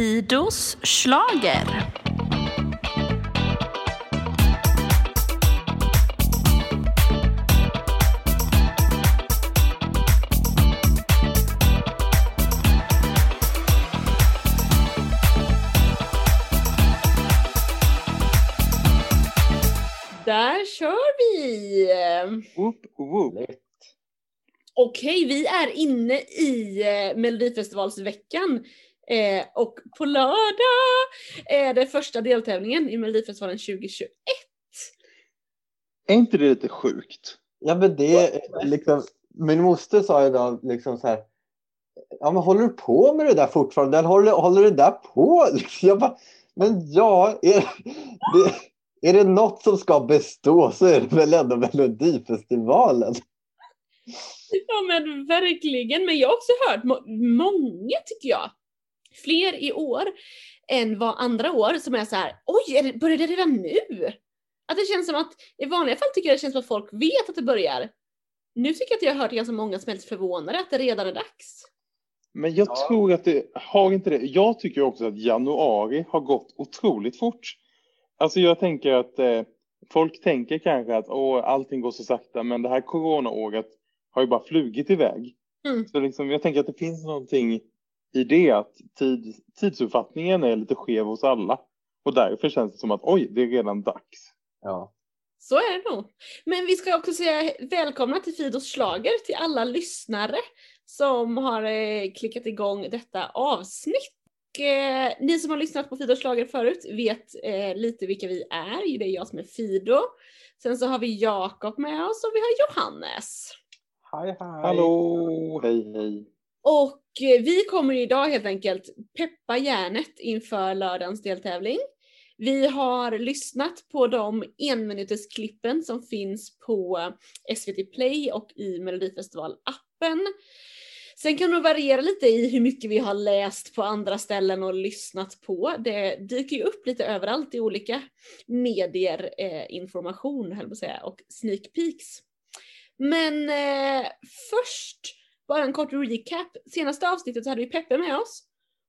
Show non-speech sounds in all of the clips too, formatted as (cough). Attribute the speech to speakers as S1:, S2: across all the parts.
S1: Fidos slager.
S2: Där kör vi!
S3: Whoop, whoop.
S2: Okej, vi är inne i eh, Melodifestivalsveckan. Eh, och på lördag är det första deltävlingen i Melodifestivalen 2021.
S3: Är inte det lite sjukt?
S4: Ja men det liksom, min moster sa idag liksom så här. Ja men håller du på med det där fortfarande? Eller håller, håller det där på? (laughs) Liksom, Jag bara, men ja, är det, är det något som ska bestå så är det väl ändå Melodifestivalen.
S2: Ja men verkligen, men jag har också hört må- många tycker jag, fler i år än vad andra år som är så här: oj, är det, börjar det redan nu? Att det känns som att, i vanliga fall tycker jag det känns som att folk vet att det börjar. Nu tycker jag att jag har hört ganska många som är lite förvånade att det redan är dags.
S3: Men jag
S4: Ja.
S3: tror att det har inte det. Jag tycker också att januari har gått otroligt fort. Alltså jag tänker att eh, folk tänker kanske att åh, allting går så sakta, men det här coronaåret har ju bara flugit iväg.
S2: Mm.
S3: Så liksom, jag tänker att det finns någonting i det att tid, tidsuppfattningen är lite skev hos alla. Och därför känns det som att oj, det är redan dags.
S4: Ja.
S2: Så är det nog. Men vi ska också säga välkomna till Fidos slager till alla lyssnare som har eh, klickat igång detta avsnitt. Och, eh, ni som har lyssnat på Fidos slager förut vet eh, lite vilka vi är. Det är jag som är Fido. Sen så har vi Jakob med oss och vi har Johannes.
S4: Hej hej.
S3: Hallå!
S4: Hej hej.
S2: Och eh, vi kommer idag helt enkelt peppa järnet inför lördagens deltävling. Vi har lyssnat på de enminutersklippen som finns på eh, SVT Play och i Melodifestival-appen. Sen kan det variera lite i hur mycket vi har läst på andra ställen och lyssnat på. Det dyker ju upp lite överallt i olika medier, eh, information höll jag på att säga, och sneak peeks. Men eh, först bara en kort recap. Senaste avsnittet så hade vi Peppe med oss.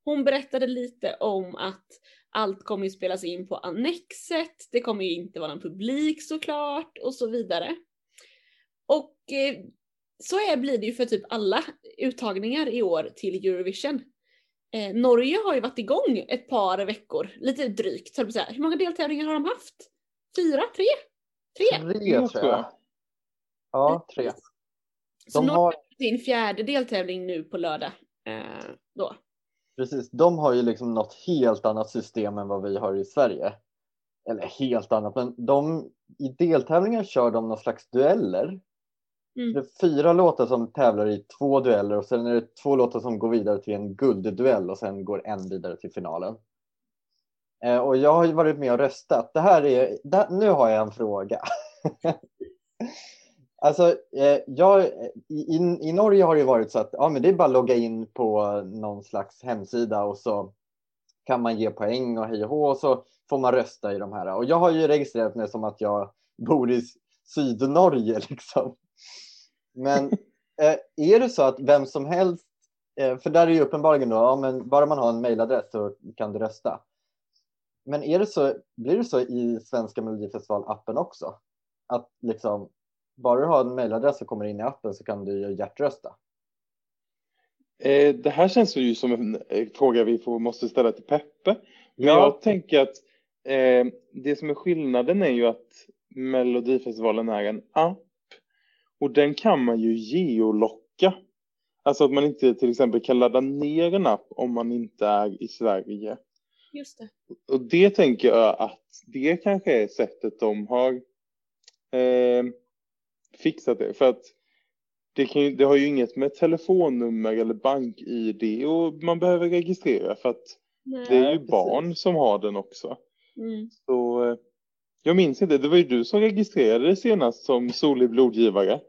S2: Hon berättade lite om att allt kommer ju spelas in på Annexet, det kommer ju inte vara någon publik såklart och så vidare. Och eh, så är, blir det ju för typ alla uttagningar i år till Eurovision. Eh, Norge har ju varit igång ett par veckor, lite drygt, så att säga. Hur många deltävlingar har de haft? Fyra? Tre? Tre?
S4: Tre tror jag. Ja, tre. De har,
S2: sin fjärde deltävling nu på lördag. Eh, då.
S4: precis, de har ju liksom något helt annat system än vad vi har i Sverige. Eller helt annat, men de, i deltävlingar kör de någon slags dueller.
S2: Mm.
S4: Det är fyra låtar som tävlar i två dueller och sen är det två låtar som går vidare till en guldduell och sen går en vidare till finalen. Eh, och jag har ju varit med och röstat. Det här är, det, nu har jag en fråga. (laughs) alltså, eh, jag, i, i, I Norge har det varit så att ja, men det är bara att logga in på någon slags hemsida och så kan man ge poäng och hej och hå och så får man rösta i de här. Och jag har ju registrerat mig som att jag bor i Sydnorge (laughs) liksom. Men eh, är det så att vem som helst, eh, för där är ju uppenbarligen då, ja, men bara man har en mejladress så kan du rösta. Men är det så, blir det så i svenska melodifestival-appen också? Att liksom, bara du har en mejladress och kommer in i appen så kan du ju hjärtrösta.
S3: Eh, det här känns ju som en eh, fråga vi får, måste ställa till Peppe. Men
S4: Ja.
S3: jag tänker att eh, det som är skillnaden är ju att Melodifestivalen är en app. Och den kan man ju geolocka. Alltså att man inte till exempel kan ladda ner en app om man inte är i Sverige.
S2: Just det.
S3: Och det tänker jag att det kanske är sättet de har eh, fixat det. För att det, kan ju, det har ju inget med telefonnummer eller bank-id och man behöver registrera för att
S2: Nej.
S3: det är ju
S4: precis.
S3: barn som har den också.
S2: Mm.
S3: Så eh, jag minns inte, det var ju du som registrerade det senast som solig blodgivare.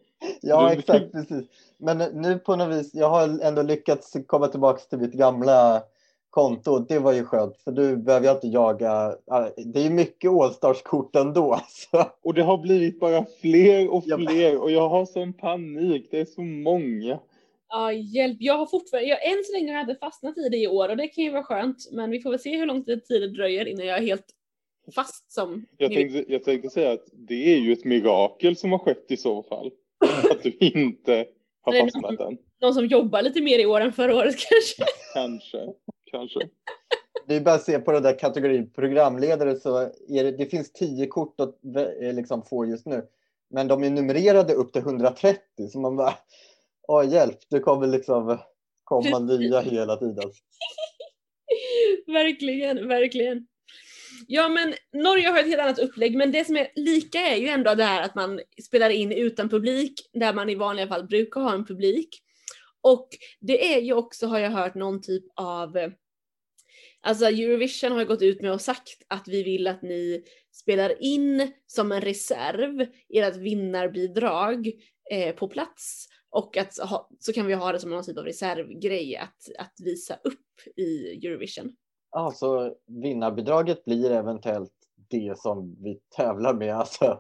S4: Ja,
S3: Du-
S4: exakt. Precis. Men nu på något vis, jag har ändå lyckats komma tillbaka till mitt gamla konto. Det var ju skönt, för du behöver jag inte jaga. ja, Det är ju mycket Allstars-kort ändå. (laughs) Så.
S3: Och det har blivit bara fler och fler och jag har sån panik, det är så många.
S2: Ja, hjälp. Jag har fortfarande, jag, än så länge har jag inte fastnat i det i år och det kan ju vara skönt. Men vi får väl se hur lång tid det dröjer innan jag är helt fast som
S3: Jag tänkte, jag tänkte säga att det är ju ett mirakel som har skett i så fall. (laughs) Att du inte har fastnat än.
S2: någon som jobbar lite mer i år än förra året (laughs) kanske.
S3: Kanske, kanske. (laughs)
S4: Det är bara att se på den där kategorin programledare så är det, det finns tio kort att eh, liksom få just nu. Men de är numrerade upp till 130 så man bara, åh hjälp, det kommer liksom komma (laughs) nya hela tiden. (laughs)
S2: verkligen, verkligen. Ja men Norge har ett helt annat upplägg men det som är lika är ju ändå det här att man spelar in utan publik där man i vanliga fall brukar ha en publik. Och det är ju också har jag hört någon typ av eh, Alltså Eurovision har ju gått ut med och sagt att vi vill att ni spelar in som en reserv ert vinnarbidrag eh, på plats och att ha, så kan vi ha det som någon typ av reservgrej att, att visa upp i Eurovision.
S4: Alltså vinnarbidraget blir eventuellt det som vi tävlar med, alltså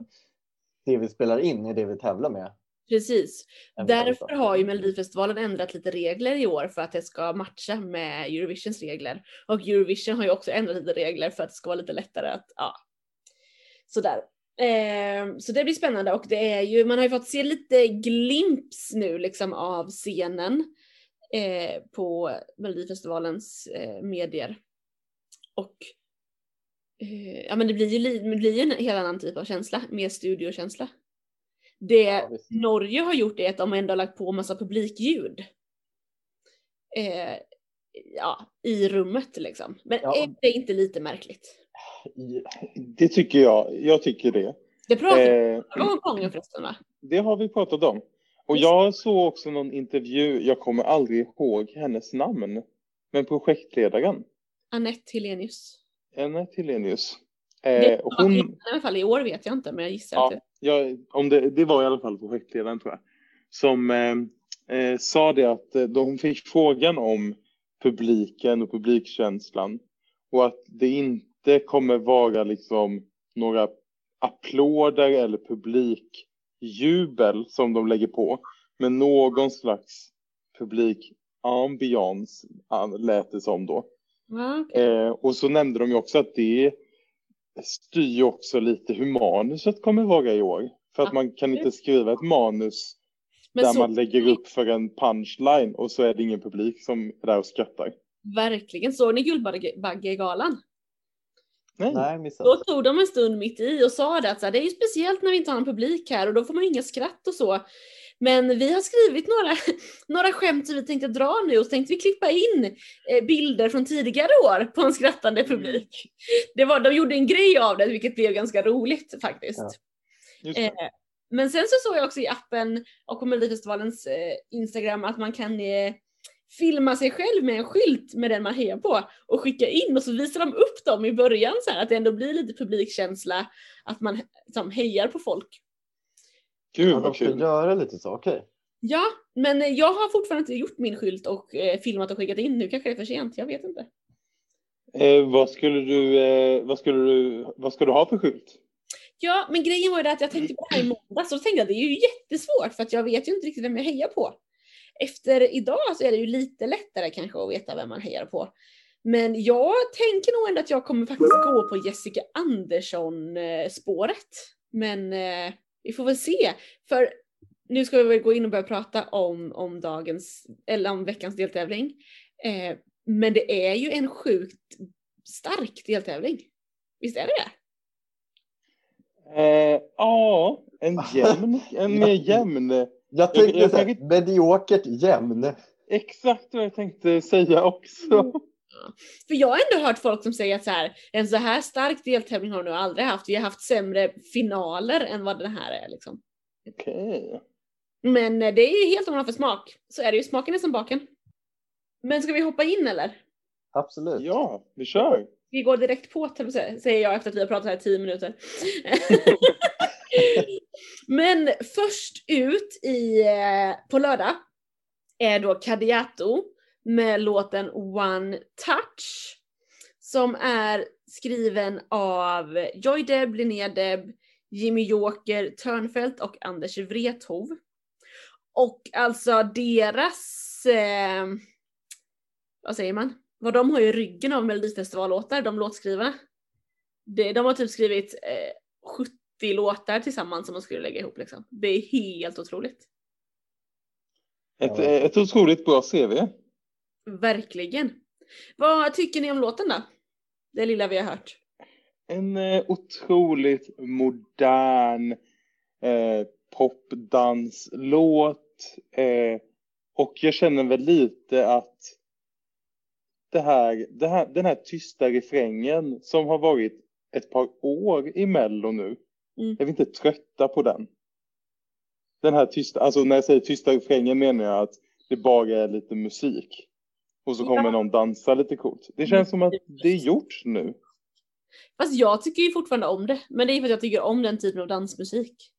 S4: det vi spelar in är det vi tävlar med.
S2: Precis. Därför har ju Melodifestivalen ändrat lite regler i år för att det ska matcha med Eurovisions regler. Och Eurovision har ju också ändrat lite regler för att det ska vara lite lättare att, ja. Sådär. Eh, så det blir spännande och det är ju, man har ju fått se lite glimps nu liksom av scenen eh, på Melodifestivalens eh, medier. Och eh, ja men det blir ju, det blir ju en helt annan typ av känsla, mer studiokänsla. Det
S4: Ja.
S2: Norge har gjort är att de ändå har lagt på massa publikljud. Eh, ja, i rummet liksom. Men
S4: Ja.
S2: är det inte lite märkligt?
S3: Det tycker jag. Jag tycker det.
S2: Det pratade
S3: Eh,
S2: vi om gången förresten va?
S3: det har vi pratat om. Och jag såg också någon intervju, jag kommer aldrig ihåg hennes namn. Men projektledaren,
S2: Anette Helenius.
S3: Anette Helenius.
S2: Det
S3: Eh, hon,
S2: I alla fall i år vet jag inte men jag gissar
S3: Ja.
S2: att det
S3: ja, om det, det var i alla fall projektledaren tror jag. Som eh, eh, sa det att eh, då hon fick frågan om publiken och publikkänslan. Och att det inte kommer vara liksom några applåder eller publikjubel som de lägger på. Men någon slags publikambians lät det som då.
S2: Okej.
S3: Eh, och så nämnde de ju också att det styr ju också lite hur manuset kommer vara i år. För att man kan inte skriva ett manus
S2: Men
S3: där
S2: så,
S3: man lägger upp för en punchline och så är det ingen publik som är där och skrattar.
S2: verkligen, såg ni Guldbaggegalan?
S3: Nej.
S4: Nej, missat.
S2: Då tog de en stund mitt i och sa det att så här, det är ju speciellt när vi inte har någon publik här och då får man inga skratt och så. Men vi har skrivit några, (laughs) några skämt som vi tänkte dra nu och så tänkte vi klippa in eh, bilder från tidigare år på en skrattande publik. Det var, de gjorde en grej av det vilket blev ganska roligt faktiskt.
S4: Ja.
S2: Eh, men sen så såg jag också i appen och Melodifestivalens eh, Instagram att man kan eh, filma sig själv med en skylt med den man hejar på och skicka in och så visar de upp dem i början så här att det ändå blir lite publikkänsla att man som hejar på folk.
S3: Gud vad kul.
S4: göra lite så, okej.
S2: Ja, men eh, jag har fortfarande inte gjort min skylt och eh, filmat och skickat in. Nu kanske det är för sent, jag vet inte.
S3: Eh, vad skulle du, eh, vad skulle du, vad ska du ha för skylt?
S2: Ja, men grejen var ju det att jag tänkte på det här i måndags och då tänkte jag att det är ju jättesvårt för att jag vet ju inte riktigt vem jag hejar på. Efter idag så är det ju lite lättare kanske att veta vem man hejar på. Men jag tänker nog ändå att jag kommer faktiskt gå på Jessica Andersson-spåret. Men eh, vi får väl se. För nu ska vi väl gå in och börja prata om, om dagens, eller om veckans deltävling. Eh, men det är ju en sjukt stark deltävling. Visst är det det?
S3: Eh, ja, en jämn, en mer (laughs) jämn.
S4: Jag tänkte
S3: jag tänker-
S4: mediokert jämn.
S3: Exakt vad jag tänkte säga också.
S2: För jag har ändå hört folk som säger att så här, en så här stark deltävling har vi nog aldrig haft. Vi har haft sämre finaler än vad den här är liksom.
S3: Okej.
S2: Men eh, det är ju helt om man har för smak. Så är det ju, smaken är som baken. Men ska vi hoppa in eller?
S4: Absolut.
S3: Ja, vi kör.
S2: Vi går direkt på säger jag efter att vi har pratat här i tio minuter. (laughs) Men först ut i, eh, på lördag är då Kadiato med låten One Touch som är skriven av Joy Deb, Linnea Deb, Jimmy Joker, Törnfält och Anders Wrethov. Och alltså deras eh, vad säger man? Vad de har ju ryggen av Melodifestivallåtar, de låtskrivarna. De, de har typ skrivit eh, 70 låtar tillsammans som de skulle lägga ihop liksom. Det är helt otroligt.
S3: Ett, ett otroligt bra CV.
S2: Verkligen. Vad tycker ni om låten då? Det lilla vi har hört.
S3: En eh, otroligt modern eh, popdanslåt. Eh, och jag känner väl lite att det här, det här, den här tysta refrängen som har varit ett par år i Mello nu.
S2: Mm.
S3: Är vi inte trötta på den? Den här tysta, alltså när jag säger tysta refrängen menar jag att det bara är lite musik. Och så kommer
S2: Ja.
S3: någon dansa lite coolt. Det känns som att det är gjort nu.
S2: Fast jag tycker ju fortfarande om det. Men det är för att jag tycker om den typen av dansmusik.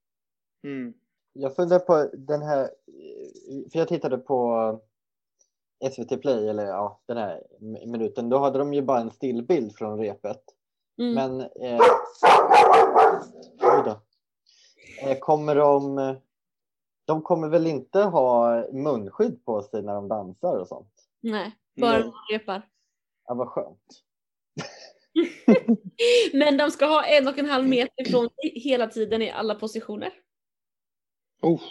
S3: Mm.
S4: Jag funderar på den här, för jag tittade på SVT Play, eller ja, den här minuten. Då hade de ju bara en stillbild från repet.
S2: Mm.
S4: Men eh, oj då. Eh, kommer de, de kommer väl inte ha munskydd på sig när de dansar och sånt?
S2: Nej, bara
S3: Nej.
S2: repar.
S4: Ja, vad skönt. (laughs)
S2: Men de ska ha en och en halv meter ifrån sig hela tiden i alla positioner.
S3: Oh,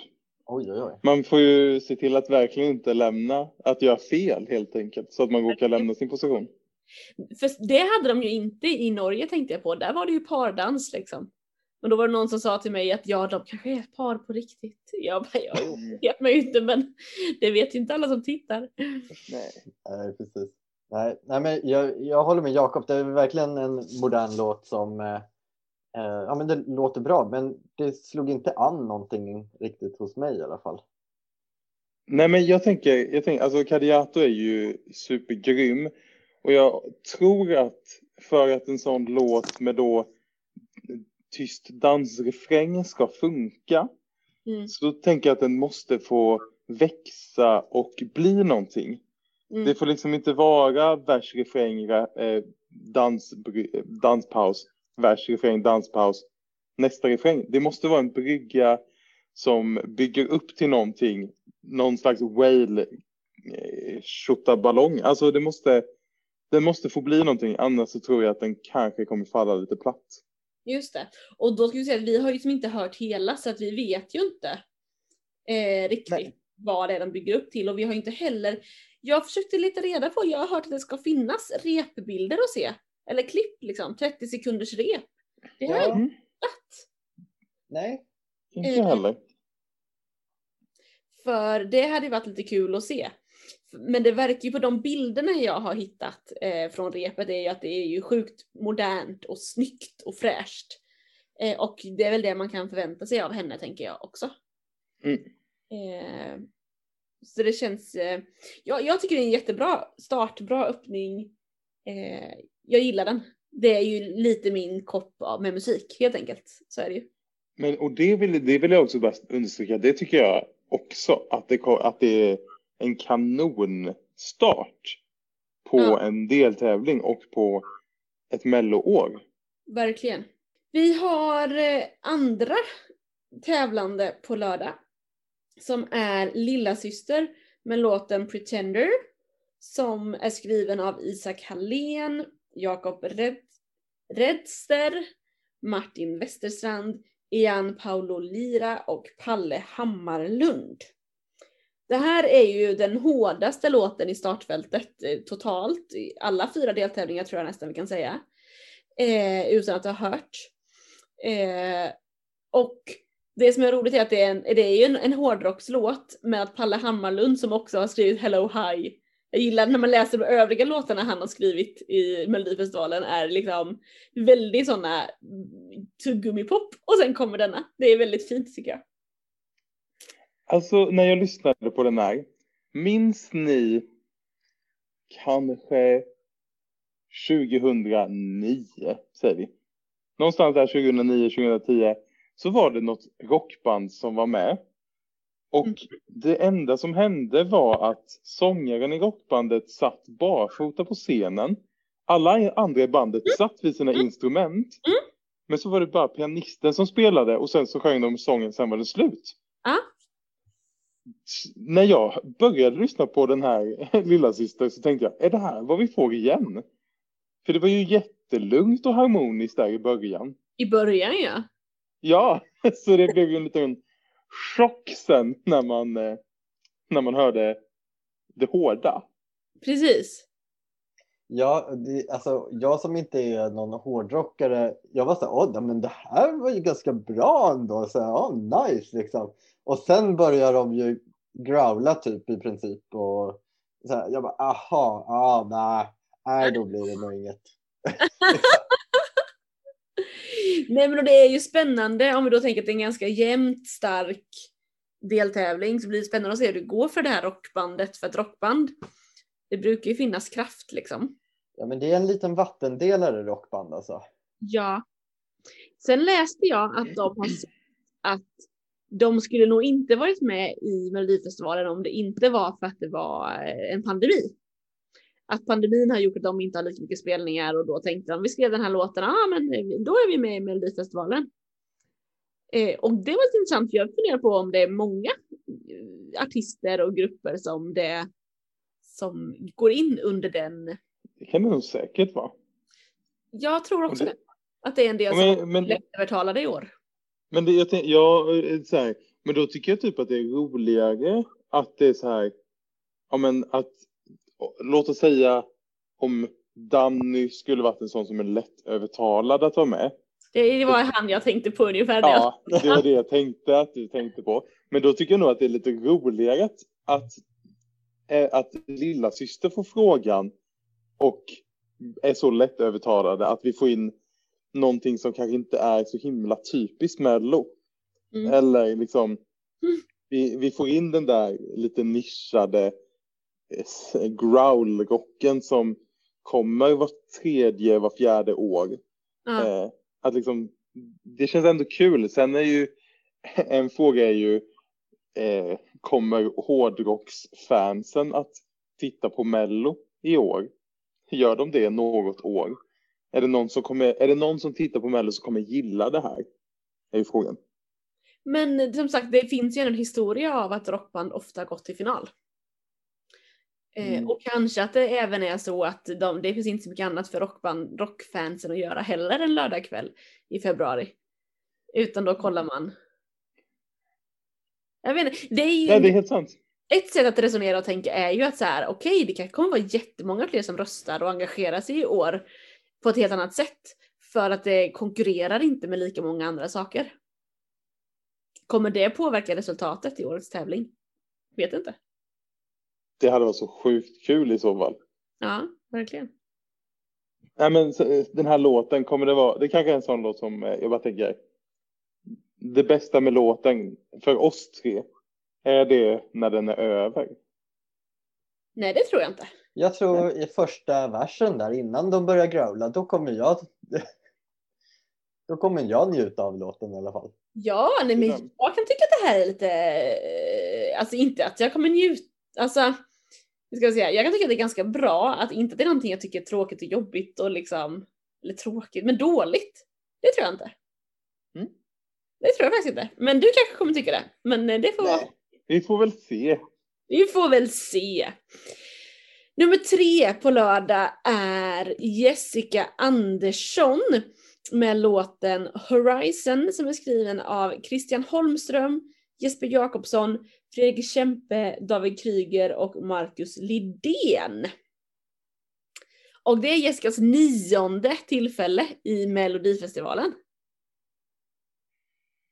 S4: Oj, oj, oj.
S3: man får ju se till att verkligen inte lämna, att göra fel helt enkelt. Så att man råkar lämna sin position.
S2: För det hade de ju inte i Norge tänkte jag på. Där var det ju pardans liksom. Men då var det någon som sa till mig att ja, de kanske är ett par på riktigt. Jag bara, ja, jo, (laughs) vet man ju inte men det vet ju inte alla som tittar.
S3: Nej.
S4: Nej, precis. Nej, nej men jag, jag håller med Jakob. Det är verkligen en modern låt som eh, eh, ja, men det låter bra, men det slog inte an någonting riktigt hos mig i alla fall.
S3: Nej men jag tänker, jag tänker alltså Kadiato är ju supergrym. Och jag tror att för att en sån låt med då tyst dansrefräng ska funka.
S2: Mm.
S3: Så tänker jag att den måste få växa och bli någonting.
S2: Mm.
S3: Det får liksom inte vara vers, refräng, eh, dans, danspaus, vers, refräng, danspaus, nästa refräng. Det måste vara en brygga som bygger upp till någonting, någon slags whale eh, ballong. Alltså det måste, det måste få bli någonting, annars så tror jag att den kanske kommer falla lite platt.
S2: Just det. Och då ska vi säga att vi har ju liksom inte hört hela så att vi vet ju inte eh, riktigt
S4: Nej.
S2: vad det är de bygger upp till och vi har ju inte heller jag försökte leta reda på, jag har hört att det ska finnas repbilder att se. Eller klipp liksom, 30 sekunders rep. Det har jag
S4: Ja.
S2: inte
S3: Mm.
S4: Nej,
S3: Inte
S2: Eh,
S3: heller.
S2: För det hade ju varit lite kul att se. Men det verkar ju på de bilderna jag har hittat eh, från repet är ju att det är ju sjukt modernt och snyggt och fräscht. Eh, och det är väl det man kan förvänta sig av henne tänker jag också.
S3: Mm.
S2: Eh, så det känns, eh, ja, jag tycker det är en jättebra start, bra öppning. Eh, jag gillar den. Det är ju lite min kopp av med musik helt enkelt. Så är det ju.
S3: Men, och det vill, det vill jag också bara understryka, det tycker jag också, att det, att det en kanonstart på
S2: Ja.
S3: en deltävling och på ett melloår.
S2: Verkligen. Vi har eh, andra tävlande på lördag. Som är Lilla Syster med låten Pretender. Som är skriven av Isak Hallén, Jakob Red, Redster, Martin Westerstrand, Ian Paolo Lira och Palle Hammarlund. Det här är ju den hårdaste låten i startfältet eh, totalt. I alla fyra deltävlingar tror jag nästan vi kan säga. Eh, utan att ha hört. Eh, och det som är roligt är att det är, en, det är ju en, en hårdrockslåt med att Palle Hammarlund som också har skrivit Hello Hi. Jag gillar när man läser de övriga låtarna han har skrivit i Melodifestivalen är liksom väldigt sådana mm, tuggummipop och sen kommer denna. Det är väldigt fint tycker jag.
S3: Alltså när jag lyssnade på den här, minns ni kanske 2009, säger vi. Någonstans där 2009, 2010 så var det något rockband som var med. Och
S2: Mm.
S3: det enda som hände var att sångaren i rockbandet satt barfota på scenen. Alla andra i bandet satt vid sina instrument.
S2: Mm.
S3: Men så var det bara pianisten som spelade och sen så sjöng de sången, sen var det slut.
S2: Ja.
S3: När jag började lyssna på den här (laughs) lilla syster så tänkte jag, är det här vad vi får igen? För det var ju jättelugnt och harmoniskt där i början.
S2: I början ja.
S3: Ja, (laughs) så det blev ju en liten chock sen när man, eh, när man hörde det hårda.
S2: Precis.
S4: Ja, det, alltså, jag som inte är någon hårdrockare, jag var så här, åh, men det här var ju ganska bra ändå, så här, åh, nice liksom. Och sen börjar de ju growla typ i princip och så här, jag bara, aha, ah, nej, nej, då blir det nog inget. (laughs)
S2: Nej men det är ju spännande om vi då tänker att det är en ganska jämnt stark deltävling så blir det spännande att se hur det går för det här rockbandet. För ett rockband, det brukar ju finnas kraft liksom.
S4: Ja, men det är en liten vattendelare rockband alltså.
S2: Ja. Sen läste jag att de har sagt att de skulle nog inte varit med i Melodifestivalen om det inte var för att det var eh, en pandemi. Att pandemin har gjort att de inte har lika mycket spelningar och då tänkte de vi skrev den här låten, ah, men då är vi med i Melodifestivalen. Eh, och det var lite intressant, för jag funderar på om det är många eh, artister och grupper som det som går in under den.
S3: Det kan det nog säkert vara.
S2: Jag tror också
S3: det,
S2: att det är en del
S3: men,
S2: som
S3: men,
S2: lättövertalade i år.
S3: Men det, jag tänk, ja, eh, så här, men då tycker jag typ att det är roligare att det är så här, ja men att, låt oss säga om Danny skulle varit en sån som är lättövertalad att vara med.
S2: Det var han jag tänkte på ungefär.
S3: Ja, det var det jag tänkte att du tänkte på. Men då tycker jag nog att det är lite roligare att, att, eh, att lilla syster får frågan och är så lättövertalade att vi får in någonting som kanske inte är så himla typiskt Mello. Mm. Eller liksom, mm. vi, vi får in den där lite nischade eh, growl-rocken som kommer var tredje, var fjärde år. Mm. Eh, att liksom, det känns ändå kul. Sen är ju, (laughs) en fråga är ju, eh, kommer hårdrocksfansen att titta på Mello i år? Gör de det något år? Är det någon som, kommer, är det någon som tittar på Mello som kommer gilla det här? Är ju frågan.
S2: Men som sagt, det finns ju en historia av att rockband ofta gått till final. Eh, mm. och kanske att det även är så att de, det finns inte så mycket annat för rockband, rockfansen att göra heller en lördagkväll i februari. Utan då kollar man. Jag vet inte, det är ju...
S3: Ja, det är helt sant.
S2: Ett sätt att resonera och tänka är ju att så här, okej, okay, det kan kommer vara jättemånga fler som röstar och engagerar sig i år på ett helt annat sätt. För att det konkurrerar inte med lika många andra saker. Kommer det påverka resultatet i årets tävling? Vet inte.
S3: Det hade varit så sjukt kul i så fall.
S2: Ja, verkligen.
S3: Nej, men den här låten kommer det vara. Det kanske är en sån låt som eh, jag bara tänker. Det bästa med låten för oss tre. Är det när den är över?
S2: Nej, det tror jag inte.
S4: Jag tror i första versen där innan de börjar growla, då kommer jag (laughs) då kommer jag njuta av låten i alla fall.
S2: Ja, nej, men jag kan tycka att det här är lite, eh, alltså inte att jag kommer njuta, alltså ska jag, säga, jag kan tycka att det är ganska bra att inte det är någonting jag tycker är tråkigt och jobbigt och liksom, eller tråkigt, men dåligt. Det tror jag inte. Mm. Det tror jag faktiskt inte. Men du kanske kommer tycka det. Men eh, det får vara.
S3: Vi får väl se.
S2: Vi får väl se. Nummer tre på lördag är Jessica Andersson med låten Horizon som är skriven av Christian Holmström, Jesper Jakobsson, Fredrik Kempe, David Kryger och Marcus Lidén. Och det är Jessicas nionde tillfälle i Melodifestivalen.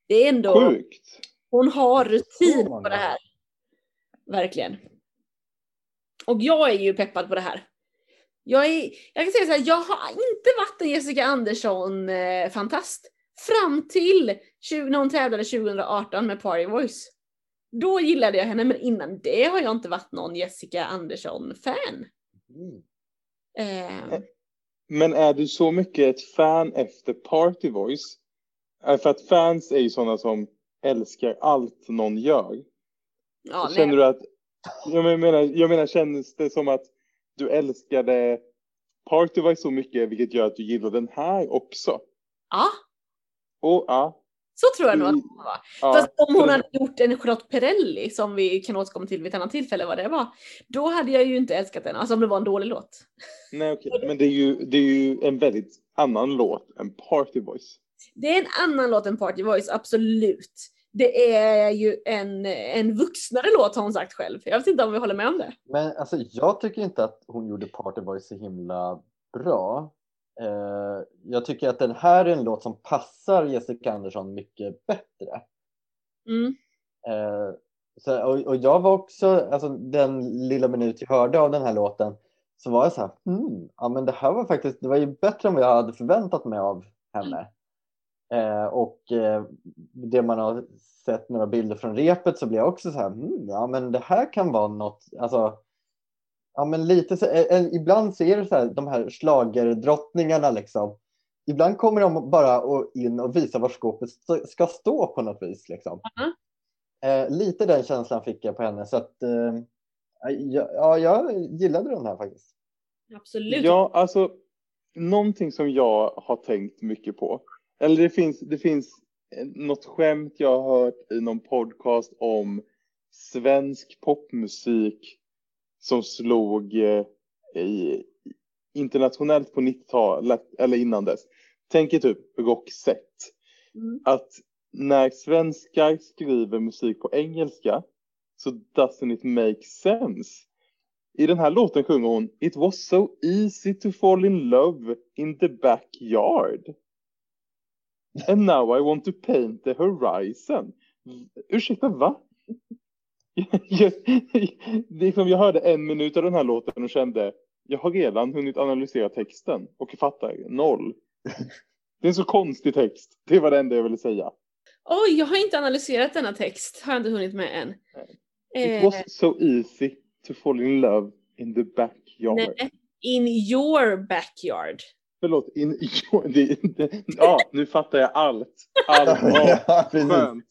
S2: Det är ändå...
S3: Sjukt!
S2: Hon har rutin på det här. Verkligen. Och jag är ju peppad på det här. Jag, är, jag kan säga så här, jag har inte varit en Jessica Andersson-fantast. Eh, fram till 20, när hon tävlade 2018 med Party Voice. Då gillade jag henne, men innan det har jag inte varit någon Jessica Andersson-fan. Mm.
S3: Eh. Men är du så mycket ett fan efter Party Voice? Eh, för att fans är ju sådana som älskar allt någon gör. Ja, Känner nej. du att, jag menar, jag menar, känns det som att du älskade Party Voice så mycket, vilket gör att du gillar den här också?
S2: Ja.
S3: Och, ja.
S2: Så tror jag nog att hon var.
S3: Ja,
S2: Fast om hon hade gjort en Charlotte Perrelli, som vi kan återkomma till vid ett annat tillfälle vad det var, då hade jag ju inte älskat den. Alltså om det var en dålig låt.
S3: Nej, okej. Men det är, ju, det är ju en väldigt annan låt än Party Voice.
S2: Det är en annan låt än Party Voice, absolut. Det är ju en, en vuxnare låt har hon sagt själv. Jag vet inte om vi håller med om det.
S4: Men alltså, jag tycker inte att hon gjorde Party Boy så himla bra. Eh, jag tycker att den här är en låt som passar Jessica Andersson mycket bättre.
S2: Mm.
S4: Eh, så, och, och jag var också, alltså den lilla minut jag hörde av den här låten så var jag så här, hmm, ja men det här var faktiskt, det var ju bättre än vad jag hade förväntat mig av henne. Eh, och eh, det man har sett några bilder från repet så blir jag också så här, hmm, ja men det här kan vara något, alltså Ja men lite så, eh, eh, ibland så är det så här, de här schlagerdrottningarna liksom. Ibland kommer de bara och in och visar var skåpet ska stå på något vis liksom.
S2: Mhm.
S4: Eh, lite den känslan fick jag på henne så att eh, ja, ja, jag gillade den här faktiskt.
S2: Absolut.
S3: Ja, alltså någonting som jag har tänkt mycket på. Eller det finns, det finns något skämt jag har hört i någon podcast om svensk popmusik som slog eh, i, internationellt på 90-talet eller innan dess. Tänk er typ Roxette.
S2: Mm.
S3: Att när svenskar skriver musik på engelska så doesn't it make sense. I den här låten sjunger hon It was so easy to fall in love in the backyard. And now I want to paint the horizon. Ursäkta, va? Jag, det är som jag hörde en minut av den här låten och kände jag har redan hunnit analysera texten och fattar noll. Det är en så konstig text. Det var det enda jag ville säga.
S2: Oj, jag har inte analyserat denna text. Har jag inte hunnit med än.
S3: It
S2: Eh,
S3: was so easy to fall in love in the backyard.
S2: nej, in your backyard.
S3: Förlåt, in, (laughs) jo, det, det, ja, nu fattar jag allt. Allt, (laughs) ja,
S4: Ja, precis.
S3: skönt.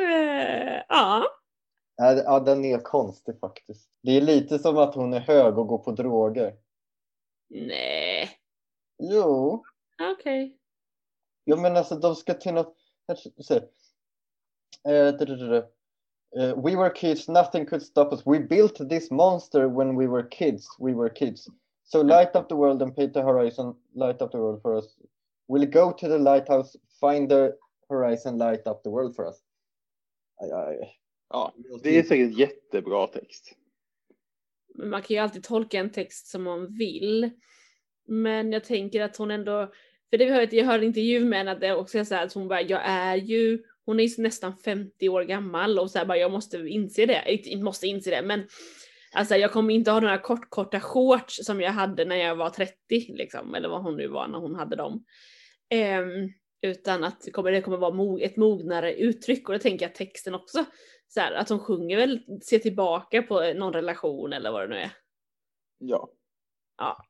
S2: Eh, ja.
S4: Ja, ja, den är konstig faktiskt. Det är lite som att hon är hög och går på droger.
S2: Nej.
S4: Jo,
S2: Okej.
S4: Ja men alltså de ska till något... Eh. Eh, we were kids, nothing could stop us. We built this monster when we were kids. We were kids. So light up the world and paint the horizon. Light up the world for us. We'll go to the lighthouse, find the horizon, light up the world for us. Aj, aj.
S3: Ja, det är säkert jättebra text.
S2: Men Man kan ju alltid tolka en text som man vill. Men jag tänker att hon ändå, för det vi hörde, jag hörde intervju med henne att det också är så här att hon bara, jag är ju, hon är ju nästan 50 år gammal och så här bara, jag måste inse det, inte måste inse det, men alltså jag kommer inte ha några kort, korta shorts som jag hade när jag var 30 liksom, eller vad hon nu var när hon hade dem. Ehm, utan att det kommer, det kommer vara mo- ett mognare uttryck och det tänker jag texten också. Så här, att hon sjunger väl, se tillbaka på någon relation eller vad det nu är.
S3: Ja.
S2: Ja.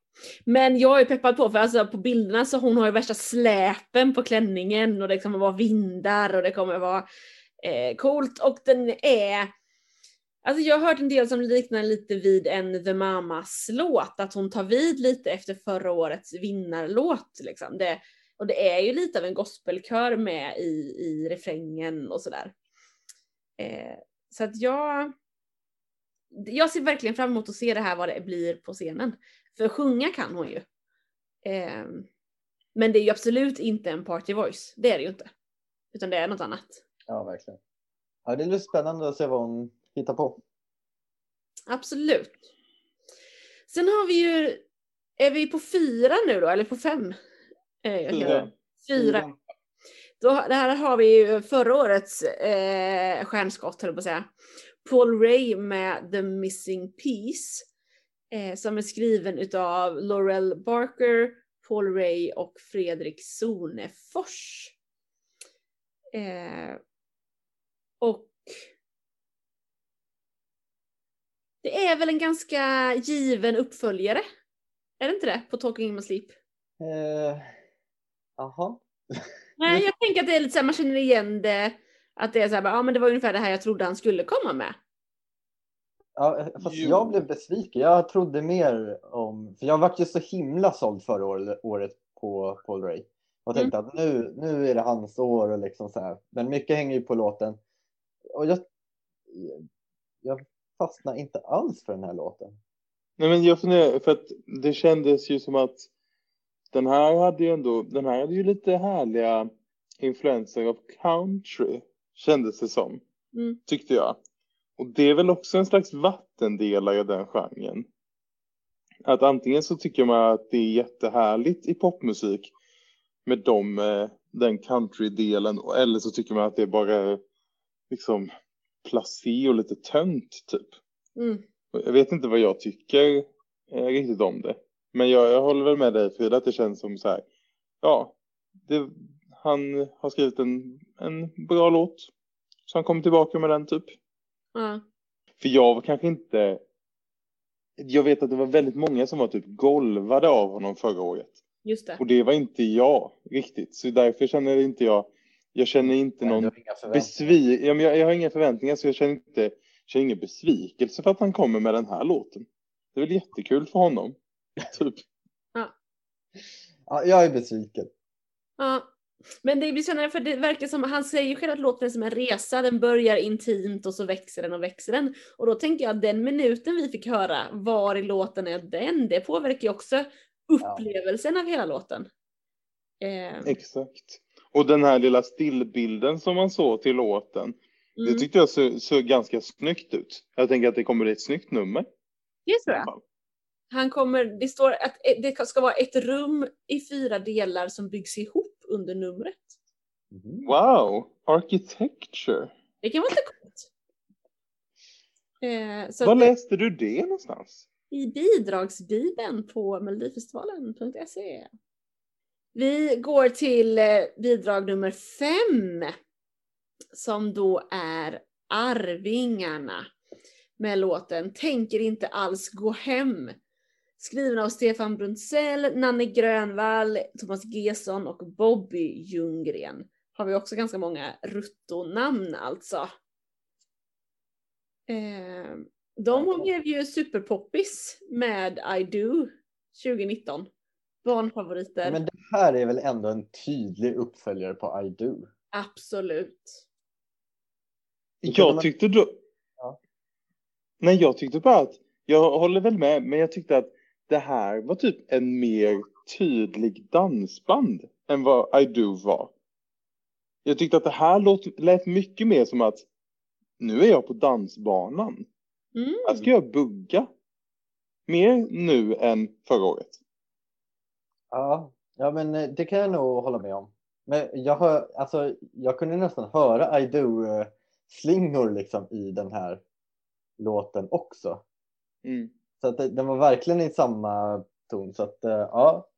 S2: Men jag är peppad på, för alltså på bilderna så hon har ju värsta släpen på klänningen och det kommer vara vindar och det kommer vara eh, coolt och den är Alltså jag har hört en del som liknar lite vid en The Mamas låt, att hon tar vid lite efter förra årets vinnarlåt. Liksom. Det, och det är ju lite av en gospelkör med i, i refrängen och sådär. Eh, så att jag, jag ser verkligen fram emot att se det här vad det blir på scenen. För sjunga kan hon ju. Eh, men det är ju absolut inte en party voice. Det är det ju inte. Utan det är något annat.
S4: Ja, verkligen. Ja, det är lite spännande att se vad hon hittar på.
S2: Absolut. Sen har vi ju, är vi på fyra nu då, eller på fem? Eh,
S3: Fyra.
S2: Fyra. Då, det här har vi ju förra årets eh, stjärnskott, höll jag på att säga. Paul Ray med The Missing Piece. Eh, som är skriven utav Laurel Barker, Paul Ray och Fredrik Sonefors. Eh, och det är väl en ganska given uppföljare? Är det inte det? På Talking in my sleep?
S4: Eh, Jaha.
S2: Nej, (laughs) jag tänker att det är lite så här, man känner igen det. Att det är så här, ja men det var ungefär det här jag trodde han skulle komma med.
S4: Ja, fast
S3: Jo.
S4: jag blev besviken. Jag trodde mer om... För jag vart ju så himla såld förra år- året på Paul Ray. och tänkte att nu, nu är det hans år och liksom så här. Men mycket hänger ju på låten. Och jag, jag fastnar inte alls för den här låten.
S3: Nej men jag funderar, för att det kändes ju som att den här hade ju ändå, den här hade ju lite härliga influenser av country, kändes det som.
S2: Mm.
S3: Tyckte jag. Och det är väl också en slags vattendelare i den genren. Att antingen så tycker man att det är jättehärligt i popmusik med dem, eh, den country-delen, eller så tycker man att det är bara liksom placé och lite tönt typ.
S2: Mm.
S3: Jag vet inte vad jag tycker eh, riktigt om det. Men jag, jag håller väl med dig Frida att det känns som så här. Ja, det, han har skrivit en, en bra låt. Så han kommer tillbaka med den typ.
S2: Ja.
S3: För jag var kanske inte. Jag vet att det var väldigt många som var typ golvade av honom förra året.
S2: Just det.
S3: Och det var inte jag riktigt. Så därför känner inte jag. Jag känner inte någon
S4: du har inga förväntningar.
S3: besvi... ja, men jag, jag har inga förväntningar så jag känner inte. Känner ingen besvikelse för att han kommer med den här låten. Det är väl jättekul för honom. (laughs) Typ.
S4: Ja, jag är besviken.
S2: Ja. Men det blir spännande för det verkar som, han säger ju själv att låten är som en resa, den börjar intimt och så växer den och växer den. Och då tänker jag att den minuten vi fick höra var i låten är den, det påverkar ju också upplevelsen av hela låten. Eh,
S3: Exakt. Och den här lilla stillbilden som man såg till låten. Det
S2: mm,
S3: tyckte jag såg så ganska snyggt ut. Jag tänker att det kommer bli ett snyggt nummer.
S2: det tror jag. Han kommer, det står att det ska vara ett rum i fyra delar som byggs ihop under numret.
S4: Mhm.
S3: Wow, architecture.
S2: Det kan vara lite coolt. Eh,
S3: Var läste du det någonstans?
S2: i bidragsbibeln på melodifestivalen.se. Vi går till eh, bidrag nummer fem. Som då är Arvingarna. Med låten Tänker inte alls gå hem. Skriven av Stefan Bruntzell, Nanne Grönvall, Thomas Gesson och Bobby Ljunggren. Har vi också ganska många ruttonamn alltså. Eh, de blev ju superpoppis med I Do 2019. Barnfavoriter.
S4: Men det här är väl ändå en tydlig uppföljare på I Do?
S2: Absolut.
S3: Jag tyckte då...
S4: Ja.
S3: Nej, jag tyckte bara att... Jag håller väl med, men jag tyckte att det här var typ en mer tydlig dansband än vad I Do var. Jag tyckte att det här låt, lät mycket mer som att nu är jag på dansbanan.
S2: Mm.
S3: Här ska jag bugga. Mer nu än förra året.
S4: Ja, ja men eh, det kan jag nog hålla med om. Men jag, hör, alltså, jag kunde nästan höra I Do-slingor liksom i den här låten också.
S3: Mm.
S4: Så att det, den var verkligen i samma ton. Så att eh, ja,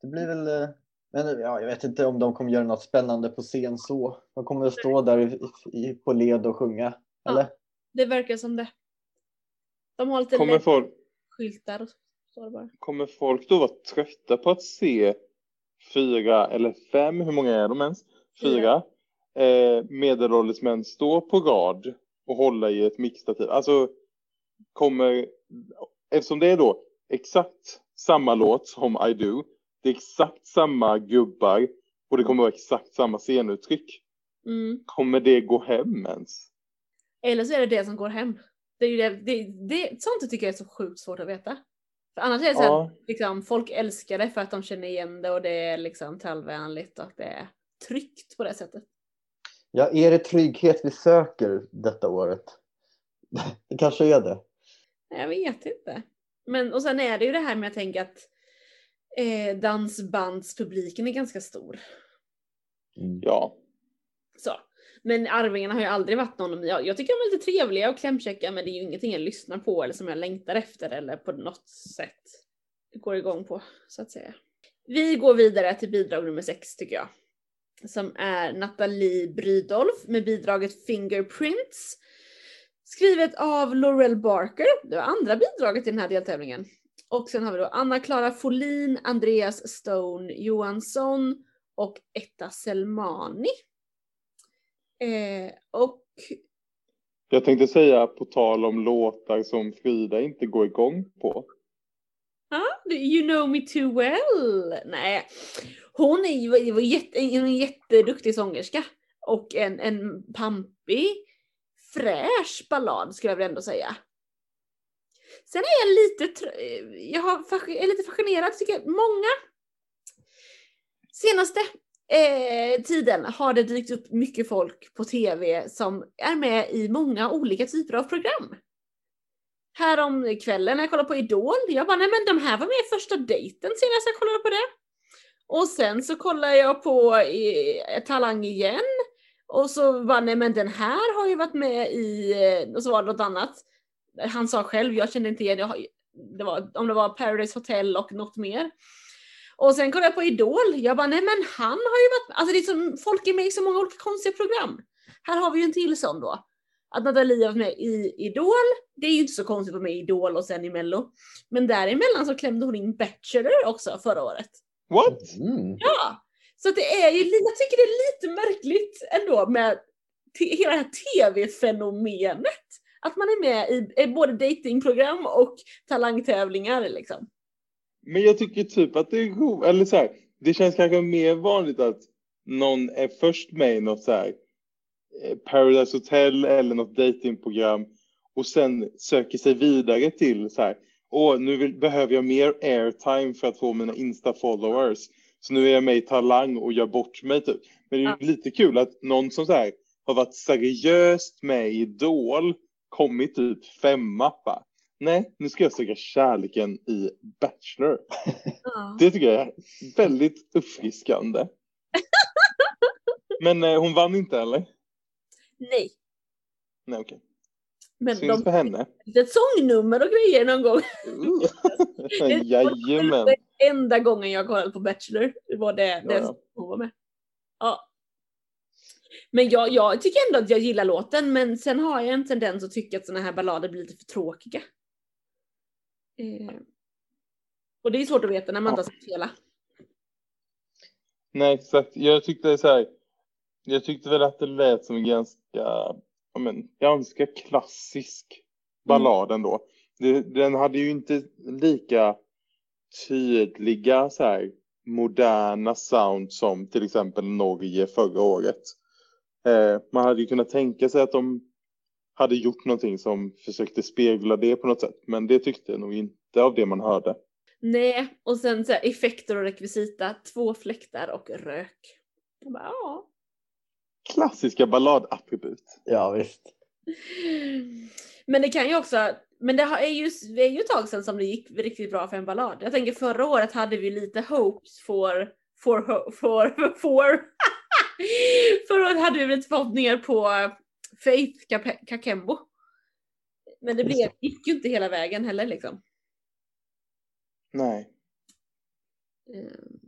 S4: det blir väl... eh, Men ja, jag vet inte om de kommer göra något spännande på scen så. De kommer att stå där i, i, på led och sjunga.
S2: Ja.
S4: Eller?
S2: Det verkar som det. De har lite
S3: Kommer, folk,
S2: skyltar är det bara.
S3: kommer folk då vara trötta på att se fyra eller fem, hur många är de ens? Fyra eh, medelålders män stå på rad och hålla i ett mixtativ. Alltså kommer, eftersom det är då exakt samma låt som I Do, det är exakt samma gubbar och det kommer vara exakt samma scenuttryck.
S2: Mm.
S3: Kommer det gå hem ens?
S2: Eller så är det det som går hem. Det är ju det, det, det, sånt tycker jag är så sjukt svårt att veta. För annars är det så här,
S3: Ja,
S2: liksom, folk älskar det för att de känner igen det och det är liksom trallvänligt och det är tryggt på det sättet.
S4: Ja, är det trygghet vi söker detta året? (laughs) Det kanske är det.
S2: Nej, Jag vet inte. Men och sen är det ju det här med att tänka att eh, dansbandspubliken är ganska stor.
S3: ja.
S2: Så. Men Arvingarna har ju aldrig varit någon, jag, jag tycker de är lite trevliga och klämkäcka men det är ju ingenting jag lyssnar på eller som jag längtar efter eller på något sätt går igång på så att säga. Vi går vidare till bidrag nummer sex tycker jag. Som är Nathalie Brydolf med bidraget Fingerprints. Skrivet av Laurel Barker, det var andra bidraget i den här deltävlingen. Och sen har vi då Anna-Klara Folin, Andreas Stone Johansson och Etta Selmani. Eh, och
S3: Jag tänkte säga på tal om låtar som Frida inte går igång på.
S2: ja, you know me too well. Nej, Hon är ju jätte, en jätteduktig sångerska och en, en pampig, fräsch ballad skulle jag väl ändå säga. Sen är jag lite, jag har, är lite fascinerad tycker jag. Många senaste eh, tiden har det dykt upp mycket folk på tv som är med i många olika typer av program. Här om kvällen när jag kollade på Idol, jag bara nej men de här var med i första dejten senast jag kollade på det. Och sen så kollade jag på eh, Talang igen. Och så bara nej men den här har ju varit med i, eh, och så var det något annat. Han sa själv, jag kände inte igen det, var, om det var Paradise Hotel och något mer. Och sen kollade jag på Idol. Jag bara, nej men han har ju varit, alltså det är som, folk är med i så många olika konstiga program. Här har vi ju en till sån då. Att Nathalie var med i Idol, det är ju inte så konstigt att vara med i Idol och sen i Mello. Men däremellan så klämde hon in Bachelor också förra året.
S3: What?
S4: Mm.
S2: Ja! Så det är ju, jag tycker det är lite märkligt ändå med hela det här tv-fenomenet. Att man är med i, i både datingprogram och talangtävlingar liksom.
S3: Men jag tycker typ att det är god, eller så här, det känns kanske mer vanligt att någon är först med i något så här eh, Paradise Hotel eller något datingprogram och sen söker sig vidare till så här, åh, nu vill, behöver jag mer airtime för att få mina Insta-followers. Så nu är jag med i Talang och gör bort mig typ. Men det är ja. lite kul att någon som så här har varit seriöst med i Idol kommit typ femma. Nej, nu ska jag söka kärleken i Bachelor. (laughs) Ja. Det tycker jag är väldigt uppfriskande. Men eh, hon vann inte eller?
S2: Nej.
S3: Nej okej.
S2: Men
S3: Syns de, för henne.
S2: Ett sångnummer och grejer någon gång. (laughs) (laughs)
S3: Jajamän.
S2: Det enda gången jag kollade på Bachelor var det, det ja. hon var med. Ja. Men jag, jag tycker ändå att jag gillar låten men sen har jag en tendens att tycka att såna här ballader blir lite för tråkiga. Eh. Och det är svårt att veta när man inte har sett hela.
S3: Nej exakt, jag tyckte så här. Jag tyckte väl att det lät som en ganska, ja men, ganska klassisk ballad mm. ändå. Det, den hade ju inte lika tydliga så här moderna sound som till exempel Norge förra året. Eh, man hade ju kunnat tänka sig att de hade gjort någonting som försökte spegla det på något sätt. Men det tyckte jag nog inte av det man hörde.
S2: Nej, och sen så här, effekter och rekvisita, två fläktar och rök. Jag bara, ja.
S3: Klassiska balladattitut.
S4: Ja, visst. (laughs)
S2: Men det kan ju också, men det är ju, det är ju ett tag sedan som det gick riktigt bra för en ballad. Jag tänker förra året hade vi lite hopes för, för, för, för, förra året hade vi lite förhoppningar på Faith Kakembo. Men det blev, gick ju inte hela vägen heller liksom.
S3: Nej.
S2: Ehm.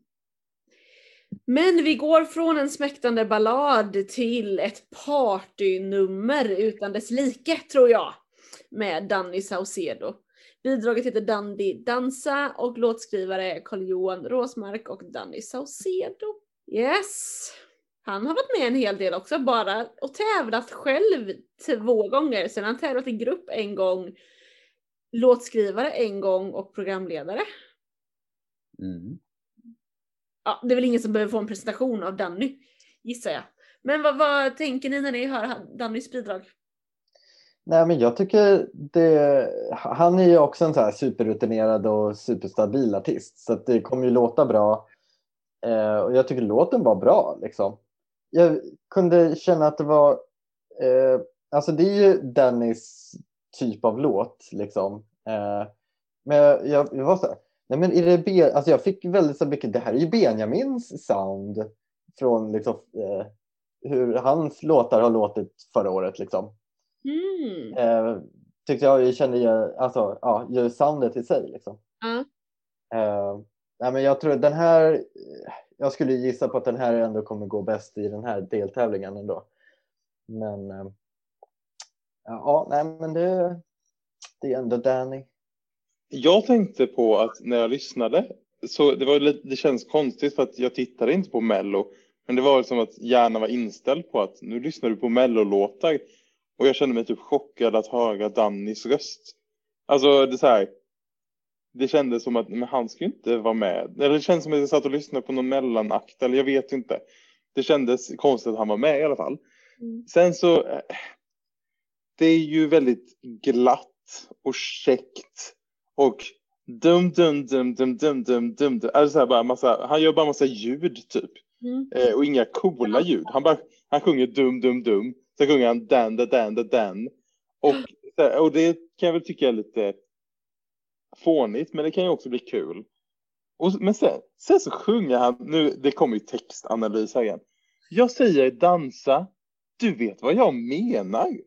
S2: Men vi går från en smäktande ballad till ett partynummer utan dess like, tror jag. Med Danny Saucedo. Bidraget heter Dandy Dansa och låtskrivare är Carl-Johan Råsmark och Danny Saucedo. Yes! Han har varit med en hel del också, bara och tävlat själv två gånger. Sen har han tävlat i grupp en gång, låtskrivare en gång och programledare.
S4: Mm.
S2: Ja, det är väl ingen som behöver få en presentation av Danny, gissar jag. Men vad, vad tänker ni när ni hör Dannys bidrag?
S4: Nej, men jag tycker det, han är ju också en så här superrutinerad och superstabil artist så det kommer ju låta bra. Eh, och jag tycker låten var bra liksom jag kunde känna att det var, eh, alltså det är ju Dannys typ av låt liksom. Eh, men jag, jag, var så här, nej men är det ben, alltså jag fick väldigt så mycket, det här är ju Benjamins sound från liksom, eh, hur hans låtar har låtit förra året liksom.
S2: Mm.
S4: Eh, tyckte jag, jag kände ju, alltså ja, ju soundet i sig liksom.
S2: Mm.
S4: Nej men jag tror den här jag skulle gissa på att den här ändå kommer gå bäst i den här deltävlingen ändå. Men eh, ja, nej men det, det är ändå Danny.
S3: Jag tänkte på att när jag lyssnade så det var lite, det känns konstigt för att jag tittade inte på Mello. Men det var som att hjärnan var inställd på att nu lyssnar du på Mello-låtar. Och jag kände mig typ chockad att höra Dannys röst. Alltså det är så här det kändes som att men han skulle inte vara med. Eller det kändes som att jag satt och lyssnade på någon mellanakt eller jag vet inte. Det kändes konstigt att han var med i alla fall.
S2: Mm.
S3: Sen så. Eh, det är ju väldigt glatt och käckt och dum dum dum dum dum dum dum. dum. Alltså bara massa, han gör bara massa ljud typ
S2: mm.
S3: eh, och inga coola ljud. Han bara han sjunger dum dum dum. Sen sjunger han dan da dan da och, och det kan jag väl tycka är lite fånigt, men det kan ju också bli kul. Och, men sen, sen så sjunger han, nu det kommer ju textanalys här igen. Jag säger dansa, du vet vad jag menar.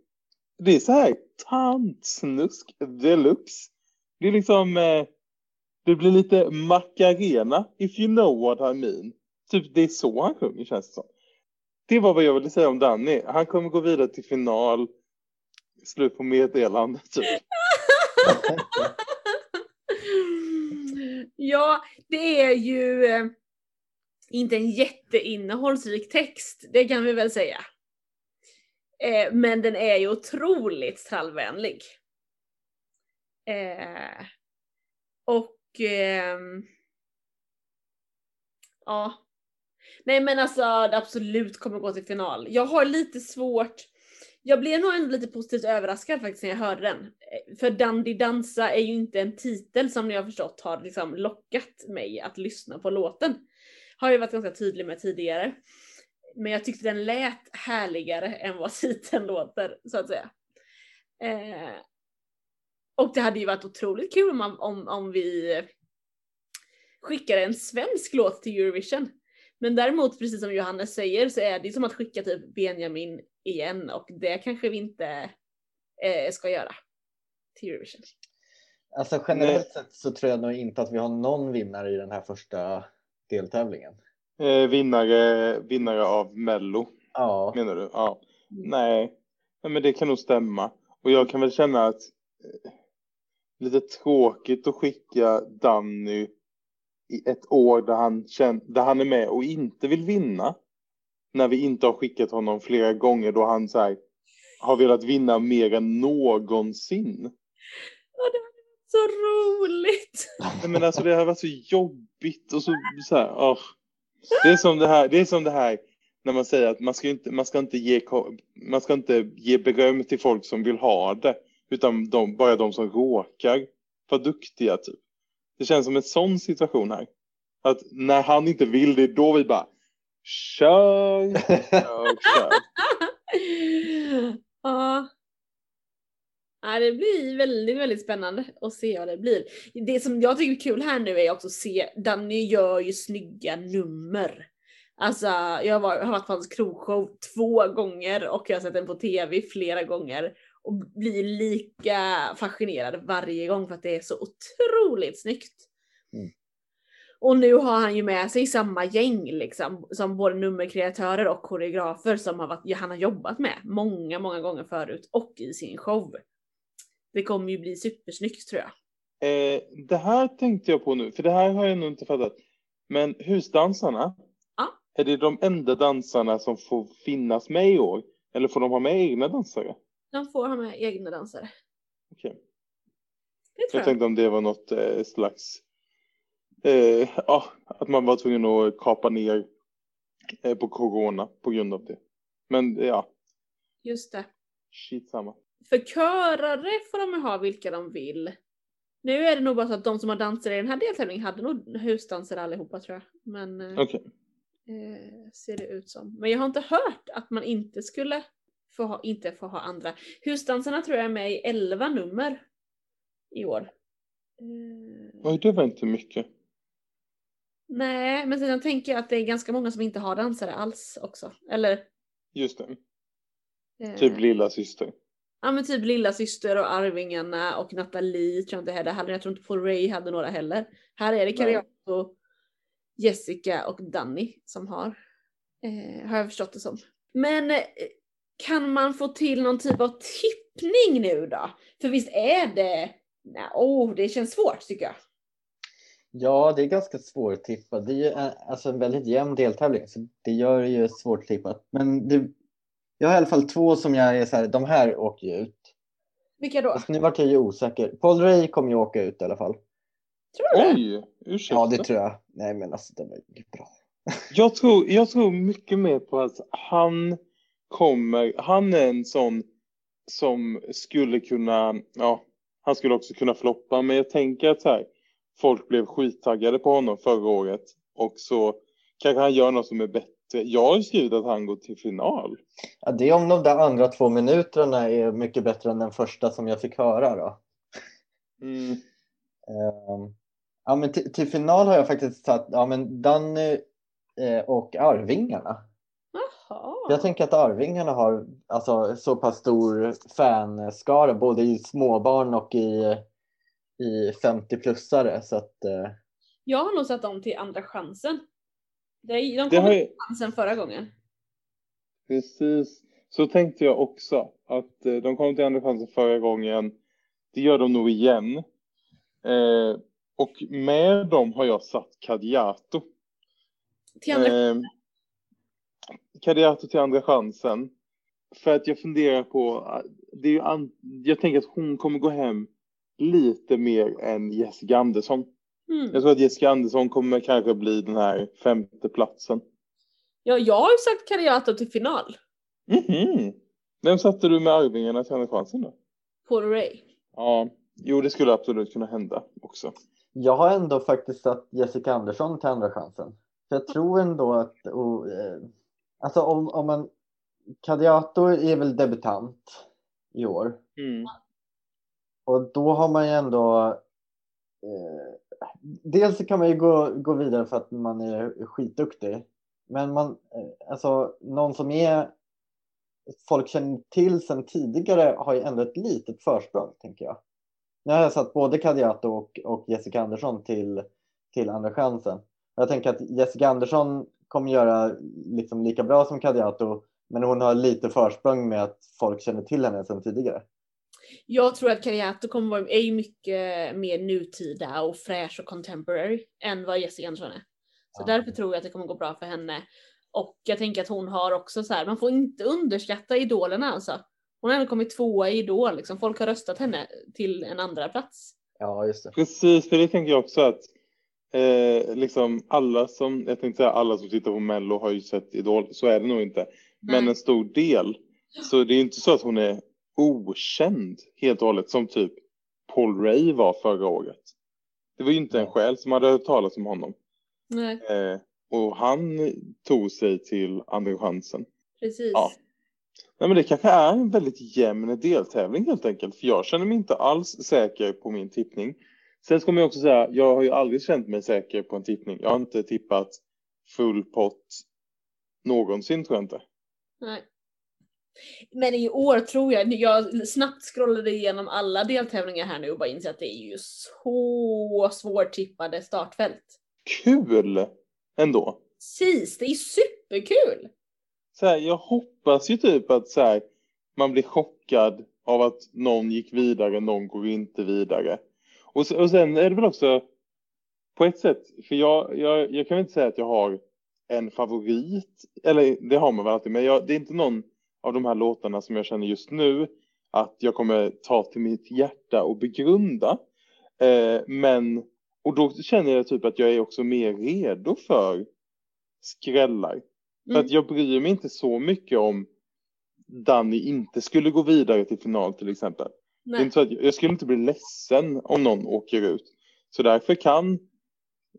S3: Det är så här tantsnusk deluxe. Det är liksom, eh, det blir lite Macarena, if you know what I mean. Typ det är så han sjunger känns det som. Det var vad jag ville säga om Danny. Han kommer gå vidare till final. Slut på meddelandet, typ. (laughs)
S2: ja, det är ju eh, inte en jätteinnehållsrik text, det kan vi väl säga. Eh, men den är ju otroligt trallvänlig. Eh, och ehm, ja. Nej men alltså det absolut kommer gå till final. Jag har lite svårt, jag blev nog ändå lite positivt överraskad faktiskt när jag hörde den. Eh, för Dandy Dansa är ju inte en titel som ni har förstått har liksom lockat mig att lyssna på låten. Har jag varit ganska tydlig med tidigare. Men jag tyckte den lät härligare än vad (laughs) titeln låter så att säga. Eh, och det hade ju varit otroligt kul om, om, om vi skickade en svensk låt till Eurovision. Men däremot, precis som Johannes säger, så är det som att skicka typ Benjamin igen och det kanske vi inte eh, ska göra till Eurovision.
S4: Alltså generellt sett så tror jag nog inte att vi har någon vinnare i den här första deltävlingen.
S3: Eh, vinnare, vinnare av Mello,
S4: Ja,
S3: menar du? Ja. Nej. Nej, men det kan nog stämma. Och jag kan väl känna att eh, lite tråkigt att skicka Danny i ett år där han, känn, där han är med och inte vill vinna. När vi inte har skickat honom flera gånger då han så här, har velat vinna mer än någonsin.
S2: Ja, det var så roligt!
S3: Men alltså det har varit så jobbigt och så, så här, åh. Det är som det här, det är som det här när man säger att man ska inte, man ska inte ge, man ska inte ge beröm till folk som vill ha det, utan de, bara de som råkar vara duktiga typ. Det känns som en sån situation här. Att när han inte vill det, då vi bara kör, kör, kör. (laughs)
S2: ja. Ja, det blir väldigt, väldigt spännande att se vad det blir. Det som jag tycker är kul här nu är också att se, Danny gör ju snygga nummer. Alltså, jag har varit- har varit på hans krogshow två gånger och jag har sett den på tv flera gånger och blir lika fascinerad varje gång för att det är så otroligt snyggt. Och nu har han ju med sig samma gäng liksom, som både nummerkreatörer och koreografer som har varit, han har jobbat med många, många gånger förut och i sin show. Det kommer ju bli supersnyggt tror jag.
S3: Eh, det här tänkte jag på nu, för det här har jag nog inte fattat. Men husdansarna,
S2: Ja.
S3: är det de enda dansarna som får finnas med i år? Eller får de ha med egna dansare?
S2: De får ha med egna dansare.
S3: Okej.
S2: Tror
S3: Jag
S2: jag.
S3: tänkte om det var något eh, slags, eh, ja, att man var tvungen att kapa ner eh, på corona på grund av det. Men ja,
S2: Just det.
S3: shit samma.
S2: För körare får de ha vilka de vill. Nu är det nog bara så att de som har dansare i den här deltävlingen hade nog husdansare allihopa tror jag. Men eh,
S3: Okej.
S2: eh, ser det ut som. Men jag har inte hört att man inte skulle få ha, inte få ha andra. Husdansarna tror jag är med i 11 nummer i år. Eh,
S3: Oj, det var inte mycket.
S2: Nej, men sen tänker jag att det är ganska många som inte har dansare alls också. Eller?
S3: Just det,
S2: eh,
S3: typ lilla syster.
S2: Ja men typ lilla syster och Arvingarna och Nathalie tror jag inte heller hade. Jag tror inte Paul Ray hade några heller. Här är det. Kariato, Jessica och Danny som har. Eh, har jag förstått det som. Men eh, kan man få till någon typ av tippning nu då? För visst är det... Nej, oh, det känns svårt tycker jag.
S4: Ja, det är ganska svårtippat. Det är ju en, alltså en väldigt jämn deltävling, så det gör det ju svårtippat. Men det, jag har i alla fall två som jag är så här, de här åker ju ut.
S2: Vilka då?
S4: Fast nu vart jag ju osäker. Paul Ray kommer ju åka ut i alla fall.
S2: Tror du?
S3: Oj, ursäkta.
S4: Ja, det tror jag. Nej, men alltså det var ju bra.
S3: Jag tror, (laughs) jag tror mycket mer på att han kommer, han är en sån som skulle kunna, ja, han skulle också kunna floppa, men jag tänker att så här, folk blev skittaggade på honom förra året och så kanske han gör något som är bättre. Jag har ju skrivit att han går till final.
S4: Ja, det är om de där andra två minuterna är mycket bättre än den första som jag fick höra då.
S3: Mm.
S4: Ehm, ja, men till, till final har jag faktiskt satt ja, men Danny eh, och Arvingarna.
S2: Jaha.
S4: Jag tänker att Arvingarna har alltså, så pass stor fanskara både i småbarn och i, i 50-plussare. Så att, eh,
S2: Jag har nog satt dem till andra chansen. De, kom till
S3: ju,
S2: chansen förra gången.
S3: precis, så tänkte jag också att eh, de kom till andra chansen förra gången. Det gör de nog igen. Eh, och med dem har jag satt Kadiato.
S2: Till andra
S3: Eh, Kadiato till andra chansen. För att jag funderar på, det är ju an, jag tänker att hon kommer gå hem lite mer än Jessica Andersson.
S2: mm.
S3: Jag tror att Jessica Andersson kommer kanske bli den här femte platsen.
S2: ja, jag har ju sagt Kariato till final.
S3: Mhm. Vem satte du med Arvingarna till andra chansen då?
S2: Paul Ray.
S3: Ja, jo det skulle absolut kunna hända också.
S4: jag har ändå faktiskt satt Jessica Andersson till andra chansen. För jag tror ändå att och, eh, alltså om, om man Kadiato är väl debutant i år.
S3: Mm.
S4: Och då har man ju ändå eh, Dels kan man ju gå, gå vidare för att man är skitduktig. Men man, eh, alltså någon som är folk känner till sedan tidigare har ju ändå ett litet försprång tänker jag. Nu har jag satt både Kadiato och, och Jessica Andersson till, till andra chansen. Jag tänker att Jessica Andersson kommer göra liksom lika bra som Kadiato men hon har lite försprång med att folk känner till henne sedan tidigare.
S2: Jag tror att Kariato kommer vara, är ju mycket mer nutida och fräsch och contemporary än vad Jessica Andersson är. Så
S4: Ja.
S2: därför tror jag att det kommer gå bra för henne. Och jag tänker att hon har också så här, man får inte underskatta idolerna alltså. Hon har ändå kommit tvåa i Idol liksom. Folk har röstat henne till en andra plats.
S4: Ja, just det.
S3: Precis, för det tänker jag också att eh, liksom alla som, jag tänkte säga alla som tittar på Mello har ju sett Idol, så är det nog inte. Men
S2: Nej.
S3: en stor del. Så det är inte så att hon är okänd helt och hållet som typ Paul Ray var förra året. Det var ju inte en själ som hade hört talas om honom.
S2: Nej,
S3: Eh, och han tog sig till andra chansen.
S2: precis.
S3: Ja. Nej men det kanske är en väldigt jämn deltävling helt enkelt. För jag känner mig inte alls säker på min tippning. Sen ska man ju också säga, jag har ju aldrig känt mig säker på en tippning. Jag har inte tippat full pott någonsin tror jag inte.
S2: Nej. Men i år tror jag, jag snabbt scrollade igenom alla deltävlingar här nu och bara inser att det är ju så svårtippade startfält.
S3: Kul ändå.
S2: Precis, det är superkul!
S3: Så här, jag hoppas ju typ att så här, man blir chockad av att någon gick vidare, någon går inte vidare. Och, och sen är det väl också på ett sätt, för jag, jag, jag kan väl inte säga att jag har en favorit, eller det har man väl alltid, men jag, det är inte någon av de här låtarna som jag känner just nu att jag kommer ta till mitt hjärta och begrunda. Eh, men, och då känner jag typ att jag är också mer redo för skrällar. För
S2: Mm.
S3: att jag bryr mig inte så mycket om Danny inte skulle gå vidare till final till exempel. Det är inte så att jag, skulle inte bli ledsen om någon åker ut. Så därför kan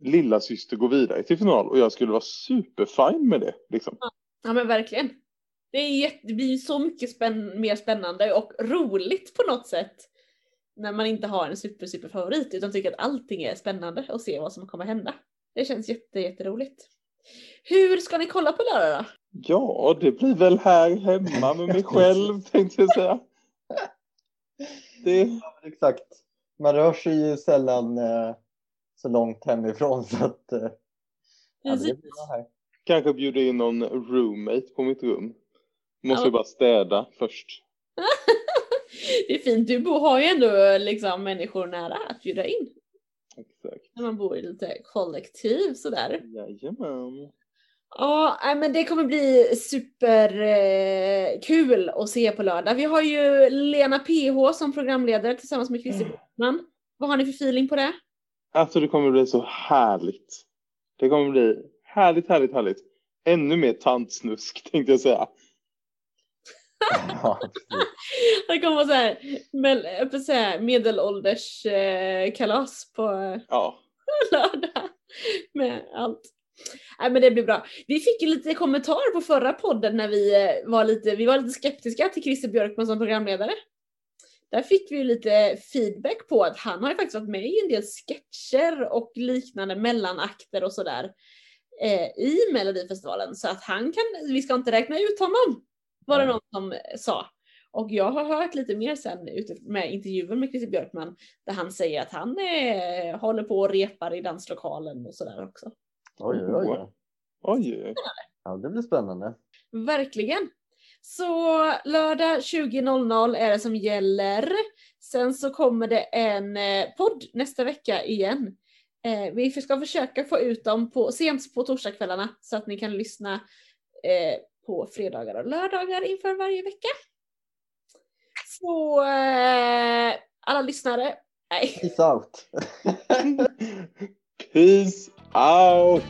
S3: lilla syster gå vidare till final och jag skulle vara superfine med det. Liksom.
S2: Ja men verkligen. Det, är jätte, det blir så mycket spänn, mer spännande och roligt på något sätt. När man inte har en super super favorit utan tycker att allting är spännande och se vad som kommer hända. Det känns jätte, jätteroligt. Hur ska ni kolla på lördag då?
S3: Ja, det blir väl här hemma med mig (laughs) själv tänkte jag säga. Det,
S4: Exakt. Man rör sig ju sällan eh, så långt hemifrån (laughs) så att eh, ja, det blir här.
S3: kanske bjuda in någon roommate på mitt rum. Måste
S2: Ja.
S3: bara städa först. (laughs)
S2: det är fint, du har ju ändå liksom människor nära att bjuda in.
S3: Exakt.
S2: När man bor i lite kollektiv sådär.
S3: Jajamän.
S2: Ja, men det kommer bli superkul eh, att se på lördag. Vi har ju Lena PH som programledare tillsammans med Christer Broman. Vad har ni för feeling på det?
S3: Alltså det kommer bli så härligt. Det kommer bli härligt, härligt, härligt. Ännu mer tantsnusk tänkte jag säga.
S4: Ja.
S2: Det kommer så här, jag får säga, medelålders eh, kalas på
S3: Ja.
S2: lördag. Med allt. Nej men det blir bra. Vi fick ju lite kommentarer på förra podden när vi eh, var lite, vi var lite skeptiska till Christer Björkman som programledare. Där fick vi ju lite feedback på att han har ju faktiskt varit med i en del sketcher och liknande mellanakter och sådär eh, i Melodifestivalen. Så att han kan, vi ska inte räkna ut honom, var det någon som eh, sa. Och jag har hört lite mer sen ute med intervjuer med Christer Björkman där han säger att han eh, håller på och repar i danslokalen och sådär också.
S4: Oj, oj,
S3: oj. Oj.
S4: Ja, det blir spännande.
S2: Verkligen. Så lördag 20.00 är det som gäller. Sen så kommer det en eh, podd nästa vecka igen. Eh, vi ska försöka få ut dem på, sent på torsdagskvällarna så att ni kan lyssna eh, på fredagar och lördagar inför varje vecka. Så eh, alla lyssnare, nej.
S4: Peace out. (laughs)
S3: Peace out!